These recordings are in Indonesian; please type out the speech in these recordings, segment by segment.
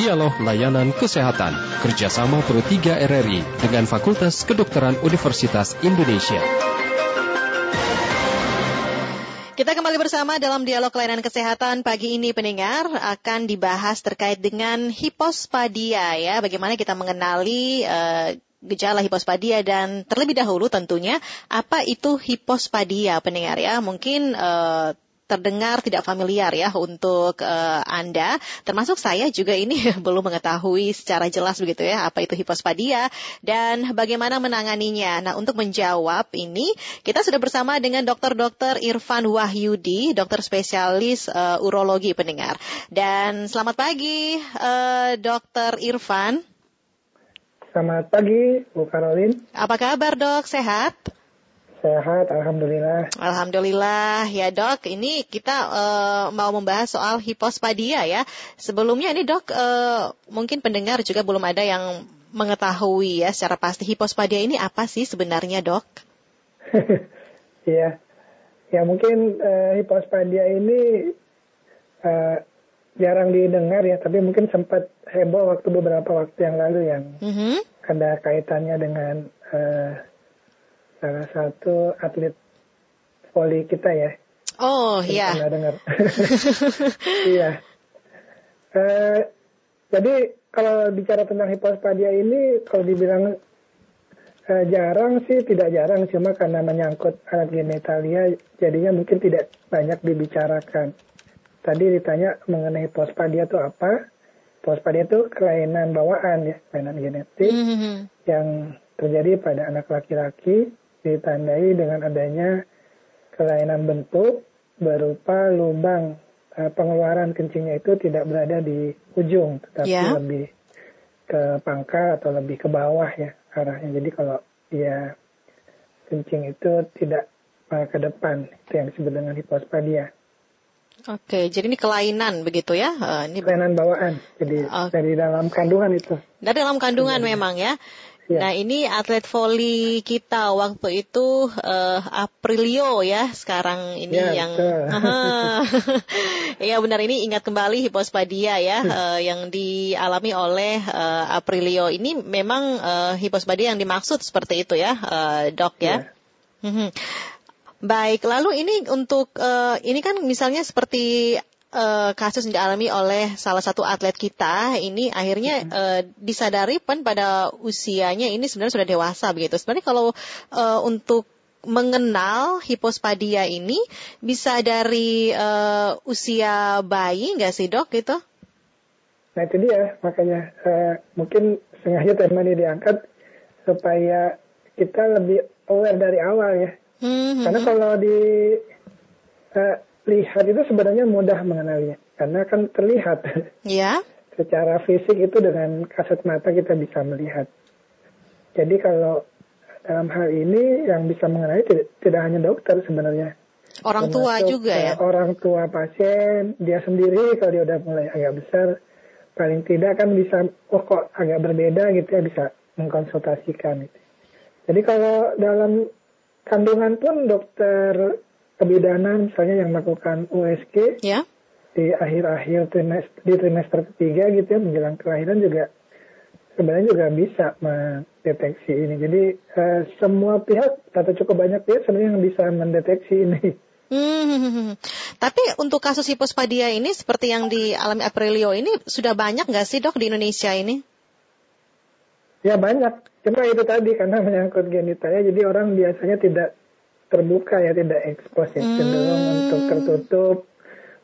Dialog Layanan Kesehatan kerjasama Pro 3 RRI dengan Fakultas Kedokteran Universitas Indonesia. Kita kembali bersama dalam dialog layanan kesehatan pagi ini pendengar akan dibahas terkait dengan hipospadia ya. Bagaimana kita mengenali uh, gejala hipospadia dan terlebih dahulu tentunya apa itu hipospadia pendengar ya. Mungkin uh, terdengar tidak familiar ya untuk uh, Anda, termasuk saya juga ini belum mengetahui secara jelas begitu ya apa itu hipospadia dan bagaimana menanganinya. Nah, untuk menjawab ini kita sudah bersama dengan Dr. Irfan Wahyudi, dokter spesialis uh, urologi pendengar. Dan selamat pagi uh, Dr. Irfan. Selamat pagi, Bu Karolin. Apa kabar, Dok? Sehat? Sehat, alhamdulillah. Alhamdulillah ya dok. Ini kita uh, mau membahas soal hipospadia ya. Sebelumnya ini dok, uh, mungkin pendengar juga belum ada yang mengetahui ya secara pasti hipospadia ini apa sih sebenarnya dok? Iya, ya mungkin uh, hipospadia ini uh, jarang didengar ya, tapi mungkin sempat heboh waktu beberapa waktu yang lalu yang mm -hmm. ada kaitannya dengan uh, salah satu atlet voli kita ya. Oh iya. Pernah dengar. iya. Uh, jadi kalau bicara tentang hipospadia ini, kalau dibilang uh, jarang sih tidak jarang, cuma karena menyangkut alat genitalia, jadinya mungkin tidak banyak dibicarakan. Tadi ditanya mengenai hipospadia itu apa? Hipospadia itu kelainan bawaan ya, kelainan genetik mm -hmm. yang terjadi pada anak laki-laki ditandai dengan adanya kelainan bentuk berupa lubang uh, pengeluaran kencingnya itu tidak berada di ujung tetapi yeah. lebih ke pangkal atau lebih ke bawah ya arahnya. Jadi kalau dia kencing itu tidak uh, ke depan itu yang disebut dengan hipospadia. Oke, jadi ini kelainan begitu ya? Uh, ini kelainan bawaan. Jadi okay. dari dalam kandungan itu. Dari dalam kandungan ya. memang ya. Ya. Nah ini atlet voli kita waktu itu uh, Aprilio ya sekarang ini ya, yang Iya benar ini ingat kembali hipospadia ya uh, yang dialami oleh uh, Aprilio ini memang uh, hipospadia yang dimaksud seperti itu ya uh, dok ya. ya. Baik lalu ini untuk uh, ini kan misalnya seperti uh, kasus yang dialami oleh salah satu atlet kita ini akhirnya uh, disadari kan pada usianya ini sebenarnya sudah dewasa begitu. Sebenarnya kalau uh, untuk mengenal hipospadia ini bisa dari uh, usia bayi nggak sih dok gitu? Nah itu dia makanya uh, mungkin sengaja tema ini diangkat supaya kita lebih aware dari awal ya. Hmm, Karena hmm. kalau di uh, lihat itu sebenarnya mudah mengenalinya karena kan terlihat. Ya. Secara fisik itu dengan kasat mata kita bisa melihat. Jadi kalau dalam hal ini yang bisa mengenali tidak, tidak hanya dokter sebenarnya. Orang tua juga ya. Orang tua pasien, dia sendiri kalau dia udah mulai agak besar, paling tidak kan bisa, oh kok agak berbeda gitu ya bisa mengkonsultasikan. Gitu. Jadi kalau dalam kandungan pun dokter kebidanan misalnya yang melakukan USG ya. di akhir-akhir trimester, di trimester ketiga gitu ya menjelang kelahiran juga sebenarnya juga bisa mendeteksi ini. Jadi uh, semua pihak atau cukup banyak pihak sebenarnya yang bisa mendeteksi ini. Hmm, tapi untuk kasus hipospadia ini seperti yang dialami Aprilio ini sudah banyak nggak sih dok di Indonesia ini? Ya banyak, cuma itu tadi karena menyangkut genitalia, jadi orang biasanya tidak terbuka ya tidak ekspos ya cenderung hmm. untuk tertutup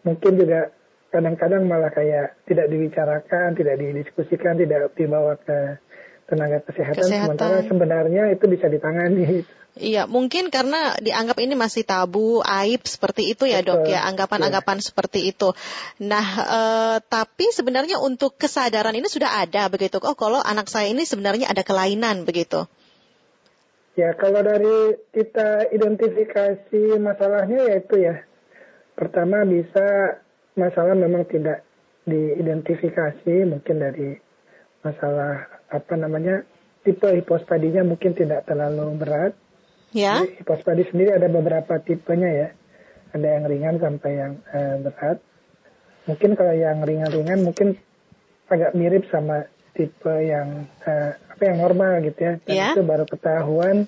mungkin juga kadang-kadang malah kayak tidak dibicarakan tidak didiskusikan tidak dibawa ke tenaga kesehatan, kesehatan. sementara sebenarnya itu bisa ditangani Iya, mungkin karena dianggap ini masih tabu, aib seperti itu ya dok ya, anggapan-anggapan ya. seperti itu. Nah, e, tapi sebenarnya untuk kesadaran ini sudah ada begitu. Oh, kalau anak saya ini sebenarnya ada kelainan begitu. Ya, kalau dari kita identifikasi masalahnya yaitu ya, pertama bisa masalah memang tidak diidentifikasi, mungkin dari masalah apa namanya tipe hipospadinya mungkin tidak terlalu berat. Ya. Jadi, hipospadi sendiri ada beberapa tipenya ya, ada yang ringan sampai yang eh, berat. Mungkin kalau yang ringan-ringan mungkin agak mirip sama tipe yang uh, apa yang normal gitu ya. Dan Ya. itu baru ketahuan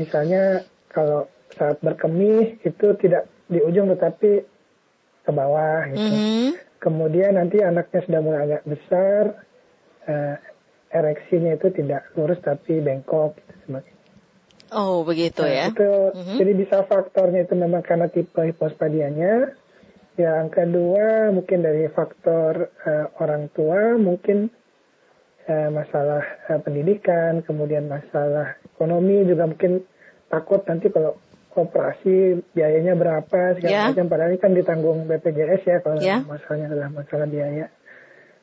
misalnya kalau saat berkemih itu tidak di ujung tetapi ke bawah gitu. Mhm. Kemudian nanti anaknya sudah mulai agak besar, eh, ereksinya itu tidak lurus tapi bengkok. Gitu, sebagainya. Oh, begitu Nah, ya. Itu, Mhm. Jadi bisa faktornya itu memang karena tipe hipospadianya. Yang kedua mungkin dari faktor eh, orang tua, mungkin eh, masalah eh, pendidikan, kemudian masalah ekonomi juga mungkin takut nanti kalau operasi biayanya berapa segala Ya. macam. Padahal ini kan ditanggung BPJS ya kalau Ya. masalahnya adalah masalah biaya.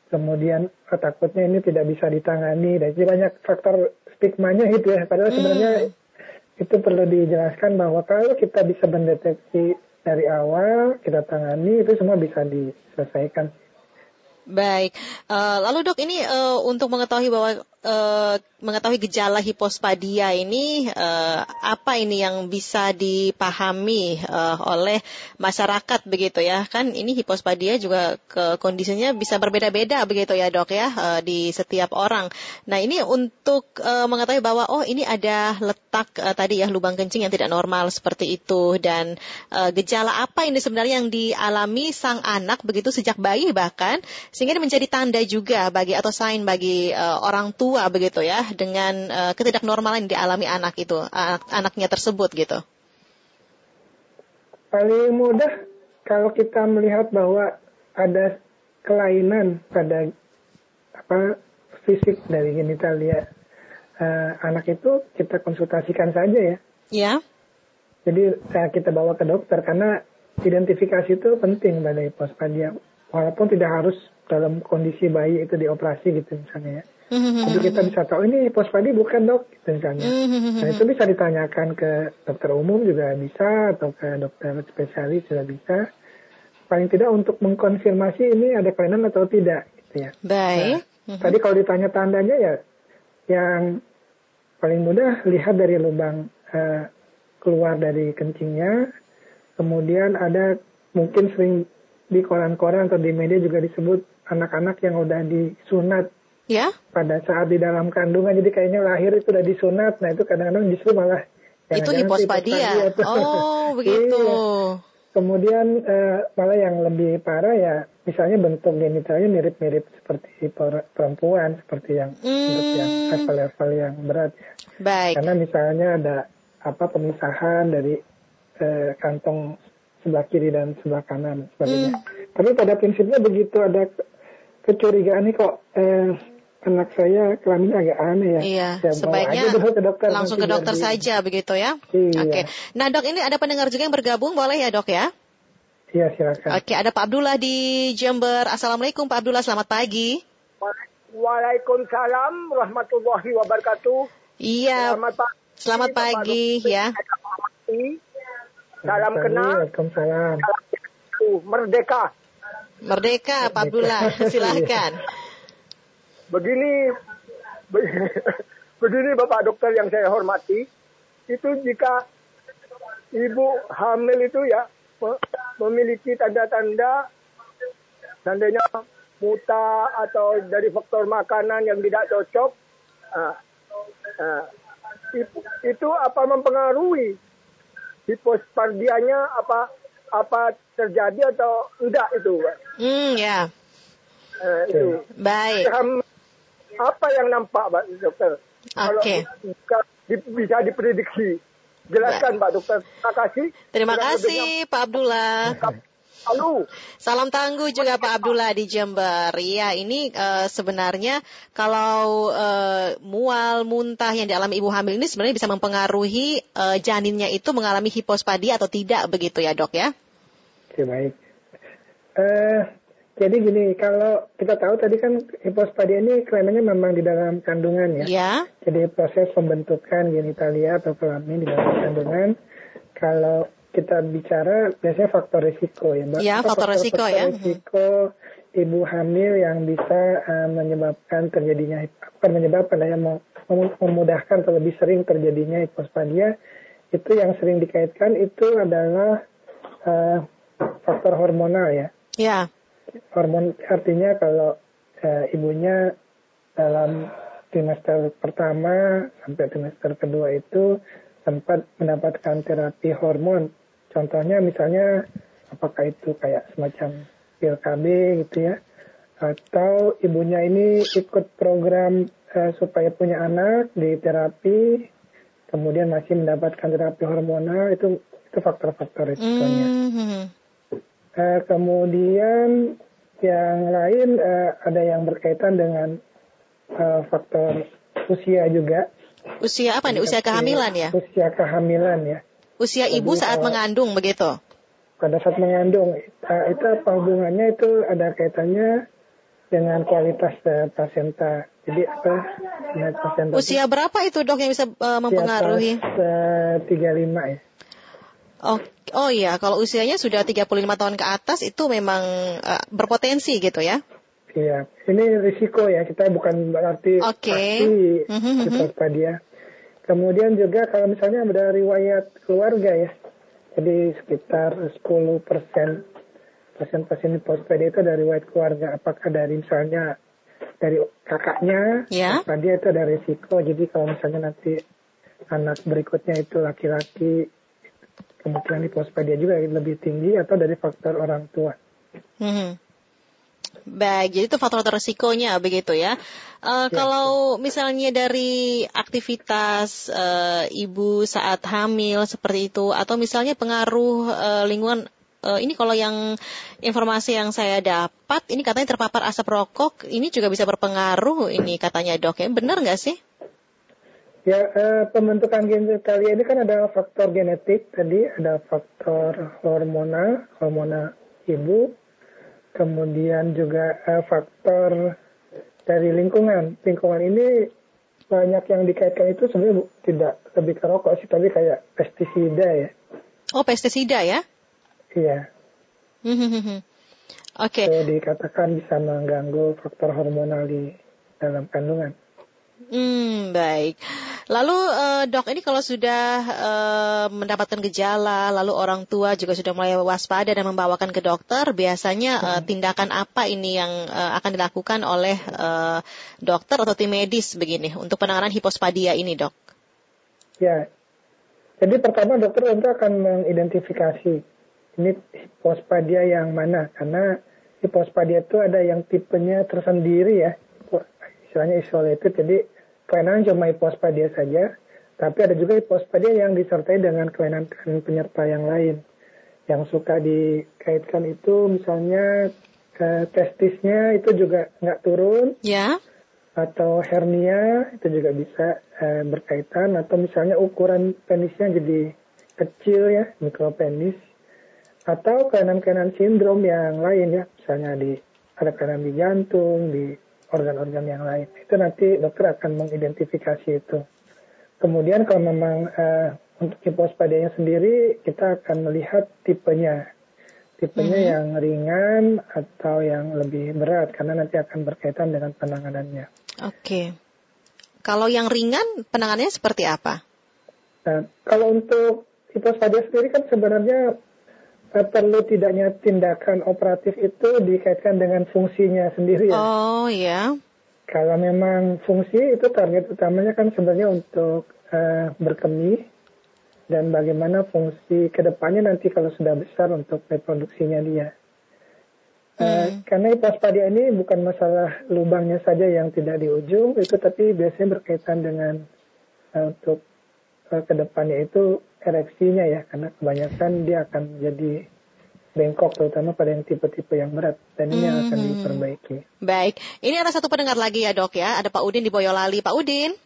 Kemudian eh, takutnya ini tidak bisa ditangani dan jadi banyak faktor stigmanya gitu ya. Padahal Hmm. sebenarnya itu perlu dijelaskan bahwa kalau kita bisa mendeteksi dari awal, kita tangani itu semua bisa diselesaikan. Baik, Eh, lalu dok ini eh, untuk mengetahui bahwa eh, mengetahui gejala hipospadia ini eh, apa ini yang bisa dipahami eh, oleh masyarakat begitu ya kan ini hipospadia juga ke kondisinya bisa berbeda-beda begitu ya dok ya eh, di setiap orang. Nah ini untuk eh, mengetahui bahwa oh ini ada letak eh, tadi ya lubang kencing yang tidak normal seperti itu dan eh, gejala apa ini sebenarnya yang dialami sang anak begitu sejak bayi bahkan sehingga menjadi tanda juga bagi atau sign bagi eh, orang tua begitu ya dengan eh, ketidaknormalan yang dialami anak itu anak anaknya tersebut gitu. Paling mudah kalau kita melihat bahwa ada kelainan pada apa fisik dari genitalia eh, anak itu kita konsultasikan saja ya. Ya. Jadi eh, kita bawa ke dokter karena identifikasi itu penting pada hipospadia. Walaupun tidak harus dalam kondisi bayi itu dioperasi gitu misalnya ya. Jadi kita bisa tahu ini hipospadia bukan dok gitu misalnya. Nah itu bisa ditanyakan ke dokter umum juga bisa atau ke dokter spesialis juga bisa. Paling tidak untuk mengkonfirmasi ini ada kelainan atau tidak gitu ya. Baik. Nah, Tadi kalau ditanya tandanya ya yang paling mudah lihat dari lubang eh, keluar dari kencingnya. Kemudian ada mungkin sering di koran-koran atau di media juga disebut anak-anak yang udah disunat Ya. pada saat di dalam kandungan jadi kayaknya lahir itu udah disunat nah itu kadang-kadang justru malah Itu hipospadia. tuh. Oh, begitu. Iya. kemudian eh, malah yang lebih parah ya misalnya bentuk genitalnya mirip-mirip seperti per- perempuan seperti yang bentuk yang Hmm. level-level yang berat ya Baik. karena misalnya ada apa pemisahan dari eh, kantong sebelah kiri dan sebelah kanan sebagainya. Hmm. Tapi pada prinsipnya begitu ada ke- kecurigaan nih kok eh, anak saya kelaminnya agak aneh ya. Iya, Ya, bawa sebaiknya aja ke dokter. langsung ke dokter biar saja begitu ya. Iya. Oke. Nah, Dok ini ada pendengar juga yang bergabung boleh ya, Dok ya? Iya silakan. Oke, ada Pak Abdullah di Jember. Assalamualaikum Pak Abdullah, selamat pagi. Waalaikumsalam warahmatullahi wabarakatuh. Iya, Selamat pagi. selamat pagi ya. Salam Pagi, kenal. Waalaikumsalam. Uh, Merdeka. Merdeka Pak Abdullah, silahkan. Begini, be- begini Bapak Dokter yang saya hormati, itu jika ibu hamil itu ya me- memiliki tanda-tanda tandanya muta atau dari faktor makanan yang tidak cocok, ah, ah, itu, itu apa mempengaruhi hipospardianya apa apa terjadi atau enggak itu? Hmm, ya. Eh, itu. Baik. Ham- apa yang nampak Pak Dokter? Kalau Oke. bisa, di- bisa diprediksi. Jelaskan Pak Dokter. Terima kasih. Terima kasih Pak Abdullah. Lalu, Salam tangguh juga Pak Abdullah di Jember. Iya, ini eh, sebenarnya kalau eh, mual, muntah yang dialami ibu hamil ini sebenarnya bisa mempengaruhi eh, janinnya itu mengalami hipospadia atau tidak begitu ya dok ya? Oke baik. Eh, jadi gini, kalau kita tahu tadi kan hipospadia ini kelaminnya memang di dalam kandungan ya. Ya. Jadi proses pembentukan genitalia atau kelamin di dalam kandungan. Kalau kita bicara biasanya faktor risiko ya, Mbak. Ya, Apa faktor risiko ya. risiko ibu hamil yang bisa eh, menyebabkan terjadinya bukan menyebabkan ya mem- mem- memudahkan atau lebih sering terjadinya hipospadia itu yang sering dikaitkan itu adalah eh, faktor hormonal ya Ya. Hormon artinya kalau uh, ibunya dalam trimester pertama sampai trimester kedua itu sempat mendapatkan terapi hormon. Contohnya misalnya apakah itu kayak semacam pil KB gitu ya, atau ibunya ini ikut program uh, supaya punya anak di terapi, kemudian masih mendapatkan terapi hormonal itu itu faktor-faktor risikonya. Mm -hmm. Uh, kemudian yang lain uh, ada yang berkaitan dengan uh, faktor usia juga. Usia apa nih? Usia kehamilan ya? Usia kehamilan ya. Usia ibu Jadi, saat mengandung begitu? Pada saat mengandung, uh, itu apa hubungannya itu ada kaitannya dengan kualitas uh, placenta. Jadi apa? Usia berapa itu dok yang bisa uh, mempengaruhi? Di atas, uh, 35 ya. Oh, oh iya, kalau usianya sudah 35 tahun ke atas itu memang uh, berpotensi gitu ya? Iya, ini risiko ya. Kita bukan berarti okay. pasti mm-hmm. dia. Kemudian juga kalau misalnya ada riwayat keluarga ya, jadi sekitar 10 persen pasien-pasien hipospadia itu dari riwayat keluarga. Apakah dari misalnya dari kakaknya, yeah. dia itu ada risiko. Jadi kalau misalnya nanti anak berikutnya itu laki-laki, kemungkinan hipospadia juga lebih tinggi atau dari faktor orang tua. Mm-hmm. Baik, jadi itu faktor-faktor resikonya begitu ya. Uh, ya. Kalau misalnya dari aktivitas uh, ibu saat hamil seperti itu, atau misalnya pengaruh uh, lingkungan, uh, ini kalau yang informasi yang saya dapat, ini katanya terpapar asap rokok, ini juga bisa berpengaruh, ini katanya dok ya, benar nggak sih? Ya, uh, pembentukan genitalia ini kan ada faktor genetik tadi, ada faktor hormonal, hormonal ibu, kemudian juga uh, faktor dari lingkungan. Lingkungan ini banyak yang dikaitkan itu sebenarnya tidak lebih ke rokok sih, tapi kayak pestisida ya. Oh, pestisida ya? Iya. Oke. Okay. dikatakan bisa mengganggu faktor hormonal di dalam kandungan. Hmm, baik. Lalu uh, dok ini kalau sudah uh, mendapatkan gejala, lalu orang tua juga sudah mulai waspada dan membawakan ke dokter, biasanya uh, tindakan apa ini yang uh, akan dilakukan oleh uh, dokter atau tim medis begini untuk penanganan hipospadia ini dok? Ya, jadi pertama dokter tentu akan mengidentifikasi ini hipospadia yang mana karena hipospadia itu ada yang tipenya tersendiri ya, istilahnya isolated, jadi kelainan cuma hipospadia saja, tapi ada juga hipospadia yang disertai dengan kelainan penyerta yang lain. Yang suka dikaitkan itu misalnya eh, testisnya itu juga nggak turun. Ya. Atau hernia itu juga bisa eh, berkaitan. Atau misalnya ukuran penisnya jadi kecil ya, mikropenis. Atau kelainan-kelainan sindrom yang lain ya, misalnya di ada kelainan di jantung, di organ-organ yang lain. Itu nanti dokter akan mengidentifikasi itu. Kemudian kalau memang uh, untuk hipospadianya sendiri, kita akan melihat tipenya. Tipenya hmm. yang ringan atau yang lebih berat, karena nanti akan berkaitan dengan penanganannya. Oke. Okay. Kalau yang ringan, penanganannya seperti apa? Nah, kalau untuk hipospadia sendiri kan sebenarnya perlu tidaknya tindakan operatif itu dikaitkan dengan fungsinya sendiri ya. Oh iya. Kalau memang fungsi itu target utamanya kan sebenarnya untuk uh, berkemih dan bagaimana fungsi ke depannya nanti kalau sudah besar untuk reproduksinya dia. Uh, hmm. Karena hipospadia ini bukan masalah lubangnya saja yang tidak di ujung itu, tapi biasanya berkaitan dengan uh, untuk uh, ke depannya itu ereksinya ya karena kebanyakan dia akan jadi bengkok terutama pada yang tipe-tipe yang berat dan ini hmm. akan diperbaiki. Baik, ini ada satu pendengar lagi ya dok ya, ada Pak Udin di Boyolali. Pak Udin.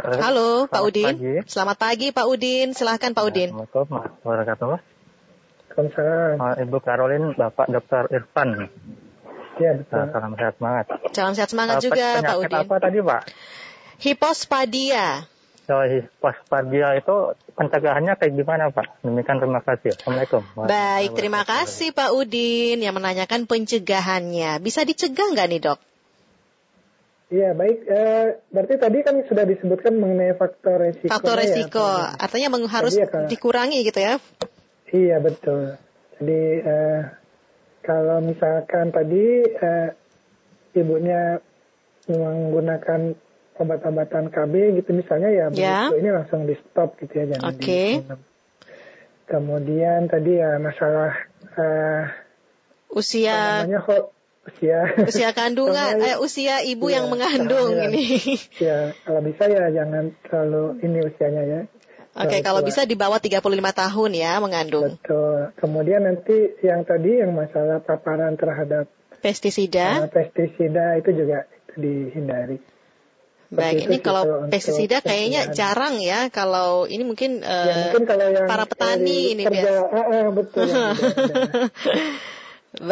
Halo Pak Udin. Pagi. Selamat pagi Pak Udin, silahkan Pak Udin. Assalamualaikum warahmatullahi wabarakatuh. Ibu Karolin, Bapak Dr. Irfan. Ya betul. Nah, salam sehat semangat. Salam sehat semangat juga Pak Udin. apa tadi Pak? Hipospadia waspada itu pencegahannya kayak gimana Pak? Demikian terima kasih. Assalamualaikum. Baik, terima kasih Pak Udin yang menanyakan pencegahannya. Bisa dicegah nggak nih dok? Iya baik, eh, berarti tadi kan sudah disebutkan mengenai faktor resiko. Faktor ya, resiko, ya, artinya harus ya, dikurangi gitu ya? Iya betul. Jadi eh, kalau misalkan tadi eh, ibunya menggunakan obat-obatan KB gitu misalnya ya Ya. begitu ini langsung di stop gitu ya jangan Oke. diminum. Kemudian tadi ya masalah apa Usia namanya kok usia usia kandungan eh usia ibu Iya, yang mengandung iya. ini. ya kalau bisa ya jangan terlalu ini usianya ya. Oke, Terlalu kalau tua. bisa di bawah 35 tahun ya mengandung. Betul. Kemudian nanti yang tadi yang masalah paparan terhadap Pestisida. uh, pestisida itu juga itu dihindari. Baik, ini kalau pestisida kayaknya jarang ya. Kalau ini mungkin, eh, ya mungkin kalau yang para petani ini kerja, biasa. ah, ah, betul.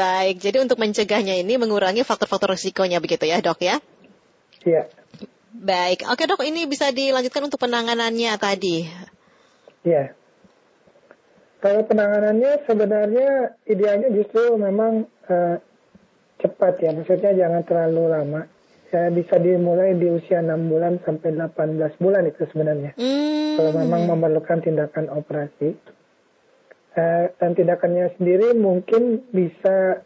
Baik, jadi untuk mencegahnya ini mengurangi faktor-faktor risikonya begitu ya dok ya? Iya, Baik, oke dok ini bisa dilanjutkan untuk penanganannya tadi. iya. Kalau penanganannya sebenarnya idealnya justru memang eh, cepat ya, maksudnya jangan terlalu lama. Ya, bisa dimulai di usia 6 bulan sampai 18 bulan itu sebenarnya. Hmm, Kalau memang memerlukan tindakan operasi. Eh, dan tindakannya sendiri mungkin bisa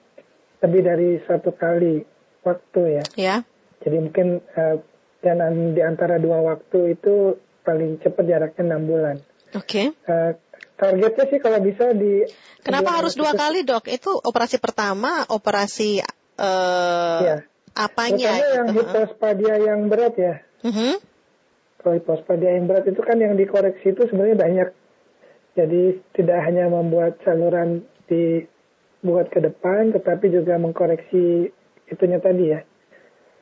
lebih dari satu kali waktu ya. ya, Jadi mungkin eh, dan di antara dua waktu itu paling cepat jaraknya enam bulan. oke. Eh, targetnya sih kalau bisa di Kenapa sebelum harus dua itu- kali dok? Itu operasi pertama, operasi eh Iya. Apanya? Terutama yang gitu? hipospadia yang berat ya. Mhm. Kalau hipospadia yang berat itu kan yang dikoreksi itu sebenarnya banyak. Jadi tidak hanya membuat saluran dibuat ke depan, tetapi juga mengkoreksi itunya tadi ya.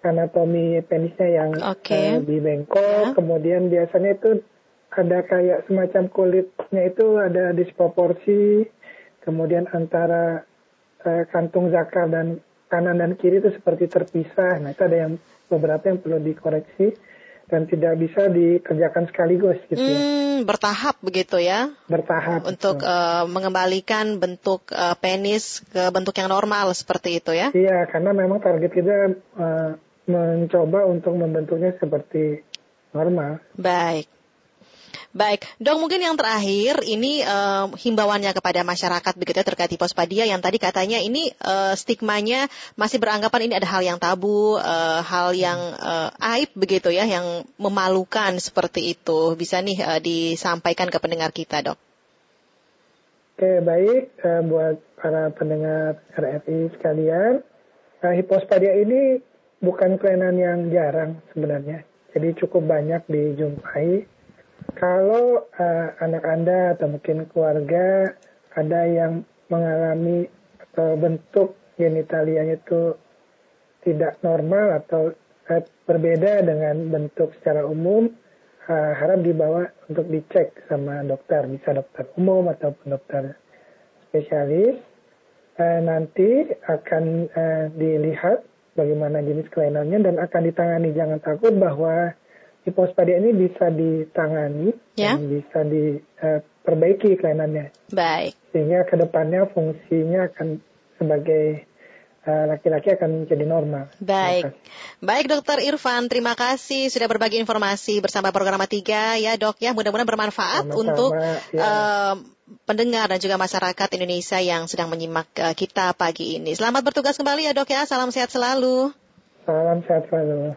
Anatomi penisnya yang Oke. eh, lebih bengkok, Ya. kemudian biasanya itu ada kayak semacam kulitnya itu ada disproporsi, kemudian antara eh, kantung zakar dan kanan dan kiri itu seperti terpisah. Nah itu ada yang beberapa yang perlu dikoreksi dan tidak bisa dikerjakan sekaligus gitu ya, Hmm, bertahap begitu ya bertahap. untuk gitu. eh, mengembalikan bentuk eh, penis ke bentuk yang normal seperti itu ya. Iya, karena memang target kita eh, mencoba untuk membentuknya seperti normal. Baik. Baik, dok mungkin yang terakhir ini eh, himbauannya kepada masyarakat begitu ya terkait hipospadia yang tadi katanya ini eh, stigmanya masih beranggapan ini ada hal yang tabu, eh, hal yang eh, aib begitu ya, yang memalukan seperti itu. Bisa nih eh, disampaikan ke pendengar kita, dok. Oke, baik eh, buat para pendengar RFI sekalian, eh, hipospadia ini bukan kelainan yang jarang sebenarnya. Jadi cukup banyak dijumpai. Kalau eh, anak Anda atau mungkin keluarga ada yang mengalami atau bentuk genitalianya itu tidak normal atau eh, berbeda dengan bentuk secara umum, eh, harap dibawa untuk dicek sama dokter, bisa dokter umum ataupun dokter spesialis. Eh, nanti akan eh, dilihat bagaimana jenis kelainannya dan akan ditangani. Jangan takut bahwa hipospadia ini bisa ditangani Ya. dan bisa diperbaiki kelainannya. Baik. Sehingga ke depannya fungsinya akan sebagai eh, laki-laki akan menjadi normal. Baik. Baik Dokter Irfan, terima kasih sudah berbagi informasi bersama program 3 ya dok ya. Mudah-mudahan bermanfaat Sama-sama, untuk ya. eh, pendengar dan juga masyarakat Indonesia yang sedang menyimak eh, kita pagi ini. Selamat bertugas kembali ya dok ya. Salam sehat selalu. Salam sehat selalu.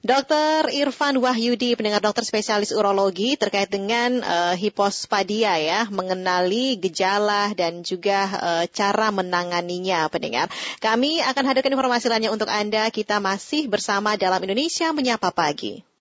Dokter Irfan Wahyudi, pendengar dokter spesialis urologi terkait dengan eh, hipospadia ya, mengenali gejala dan juga eh, cara menanganinya, pendengar. Kami akan hadirkan informasi lainnya untuk Anda. Kita masih bersama dalam Indonesia Menyapa Pagi.